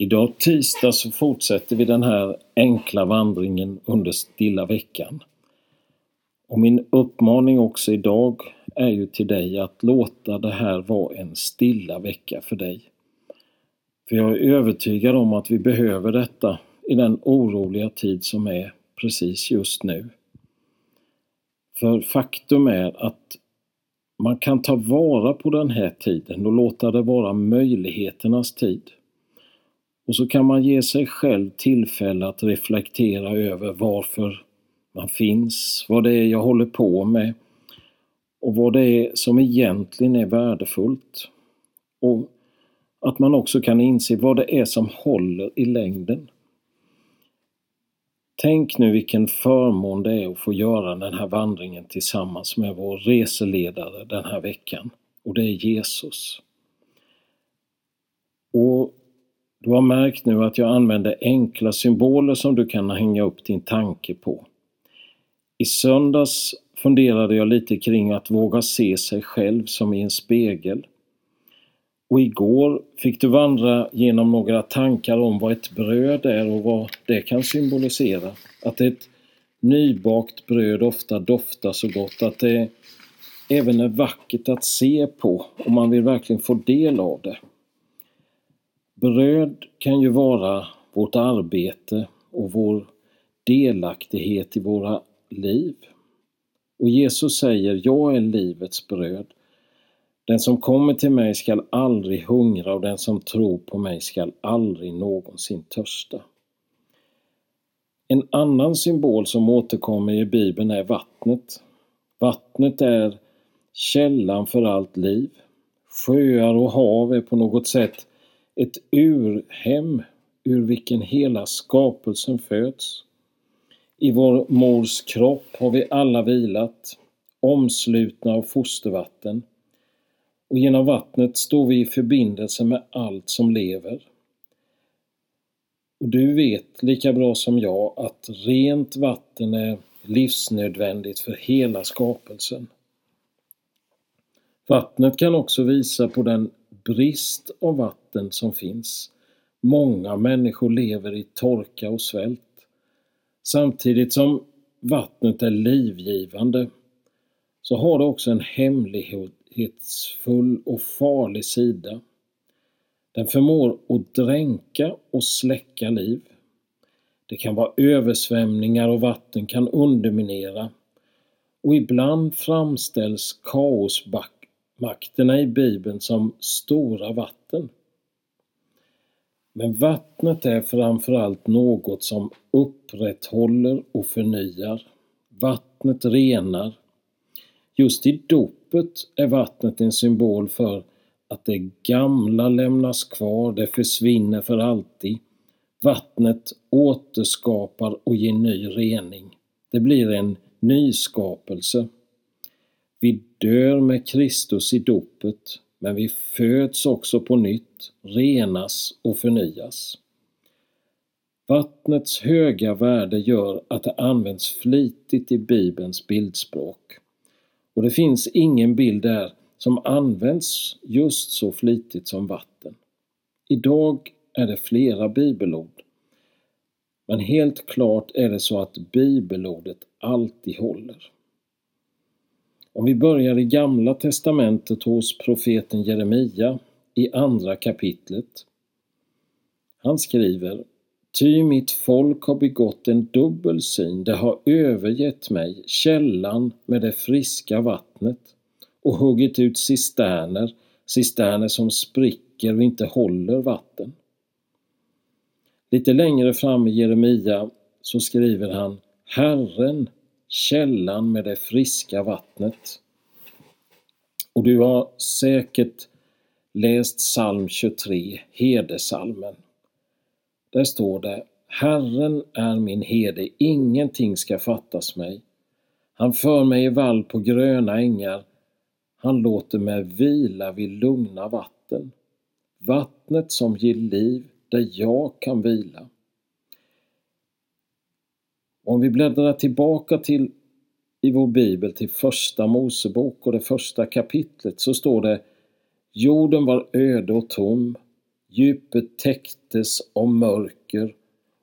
Idag tisdag så fortsätter vi den här enkla vandringen under stilla veckan. Och min uppmaning också idag är ju till dig att låta det här vara en stilla vecka för dig. För jag är övertygad om att vi behöver detta i den oroliga tid som är precis just nu. För faktum är att man kan ta vara på den här tiden och låta det vara möjligheternas tid. Och så kan man ge sig själv tillfälle att reflektera över varför man finns, vad det är jag håller på med och vad det är som egentligen är värdefullt. Och att man också kan inse vad det är som håller i längden. Tänk nu vilken förmån det är att få göra den här vandringen tillsammans med vår reseledare den här veckan. Och det är Jesus. Och du har märkt nu att jag använder enkla symboler som du kan hänga upp din tanke på. I söndags funderade jag lite kring att våga se sig själv som i en spegel. Och igår fick du vandra genom några tankar om vad ett bröd är och vad det kan symbolisera. Att ett nybakt bröd ofta doftar så gott att det även är vackert att se på och man vill verkligen få del av det. Bröd kan ju vara vårt arbete och vår delaktighet i våra liv. Och Jesus säger, jag är livets bröd. Den som kommer till mig skall aldrig hungra och den som tror på mig skall aldrig någonsin törsta. En annan symbol som återkommer i Bibeln är vattnet. Vattnet är källan för allt liv. Sjöar och hav är på något sätt ett urhem ur vilken hela skapelsen föds. I vår mors kropp har vi alla vilat, omslutna av fostervatten. Och genom vattnet står vi i förbindelse med allt som lever. Och du vet lika bra som jag att rent vatten är livsnödvändigt för hela skapelsen. Vattnet kan också visa på den brist av vatten som finns. Många människor lever i torka och svält. Samtidigt som vattnet är livgivande så har det också en hemlighetsfull och farlig sida. Den förmår att dränka och släcka liv. Det kan vara översvämningar och vatten kan underminera och ibland framställs kaosbackar makterna i Bibeln som stora vatten. Men vattnet är framförallt något som upprätthåller och förnyar. Vattnet renar. Just i dopet är vattnet en symbol för att det gamla lämnas kvar, det försvinner för alltid. Vattnet återskapar och ger ny rening. Det blir en nyskapelse. Vi dör med Kristus i dopet men vi föds också på nytt, renas och förnyas. Vattnets höga värde gör att det används flitigt i Bibelns bildspråk. Och det finns ingen bild där som används just så flitigt som vatten. Idag är det flera bibelord. Men helt klart är det så att bibelordet alltid håller. Om vi börjar i Gamla testamentet hos profeten Jeremia i andra kapitlet. Han skriver Ty mitt folk har begått en dubbel syn, det har övergett mig, källan med det friska vattnet och huggit ut cisterner, cisterner som spricker och inte håller vatten. Lite längre fram i Jeremia så skriver han Herren källan med det friska vattnet. Och du har säkert läst psalm 23, herdesalmen. Där står det Herren är min herde, ingenting ska fattas mig. Han för mig i vall på gröna ängar. Han låter mig vila vid lugna vatten. Vattnet som ger liv, där jag kan vila. Om vi bläddrar tillbaka till i vår bibel till första Mosebok och det första kapitlet så står det Jorden var öde och tom Djupet täcktes av mörker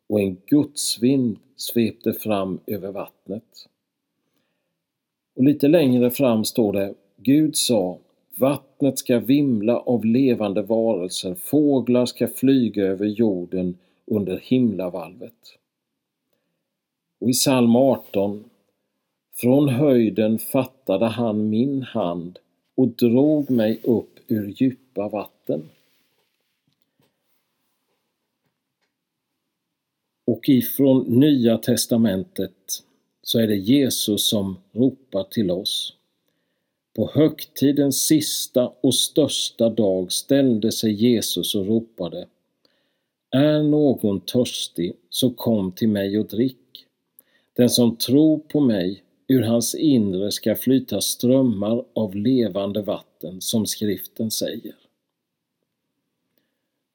och en gudsvind svepte fram över vattnet. Och lite längre fram står det Gud sa Vattnet ska vimla av levande varelser, fåglar ska flyga över jorden under himlavalvet. Och i psalm 18 Från höjden fattade han min hand och drog mig upp ur djupa vatten. Och ifrån Nya testamentet så är det Jesus som ropar till oss. På högtidens sista och största dag ställde sig Jesus och ropade Är någon törstig, så kom till mig och drick. Den som tror på mig, ur hans inre ska flyta strömmar av levande vatten, som skriften säger.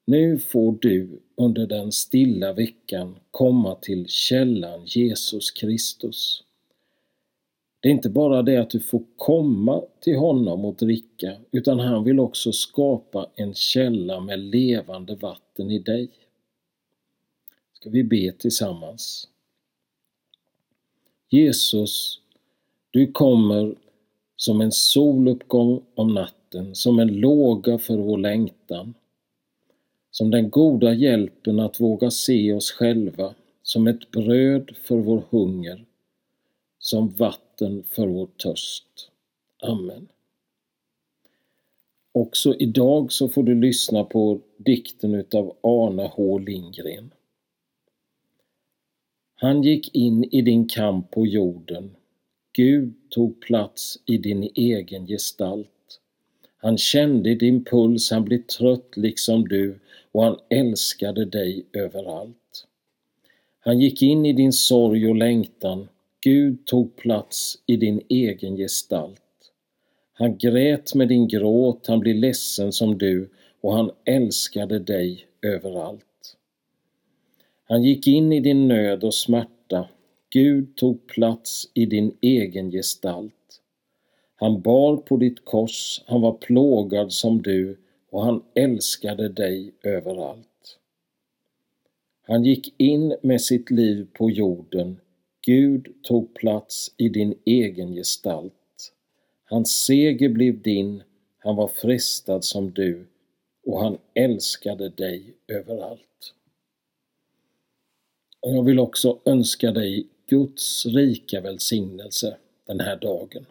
Nu får du under den stilla veckan komma till källan Jesus Kristus. Det är inte bara det att du får komma till honom och dricka, utan han vill också skapa en källa med levande vatten i dig. Ska vi be tillsammans? Jesus, du kommer som en soluppgång om natten, som en låga för vår längtan, som den goda hjälpen att våga se oss själva, som ett bröd för vår hunger, som vatten för vår törst. Amen. Också idag så får du lyssna på dikten utav Arne H Lindgren. Han gick in i din kamp på jorden. Gud tog plats i din egen gestalt. Han kände din puls, han blev trött liksom du och han älskade dig överallt. Han gick in i din sorg och längtan. Gud tog plats i din egen gestalt. Han grät med din gråt, han blev ledsen som du och han älskade dig överallt. Han gick in i din nöd och smärta. Gud tog plats i din egen gestalt. Han bar på ditt kors, han var plågad som du och han älskade dig överallt. Han gick in med sitt liv på jorden. Gud tog plats i din egen gestalt. Hans seger blev din, han var frestad som du och han älskade dig överallt. Och jag vill också önska dig Guds rika välsignelse den här dagen.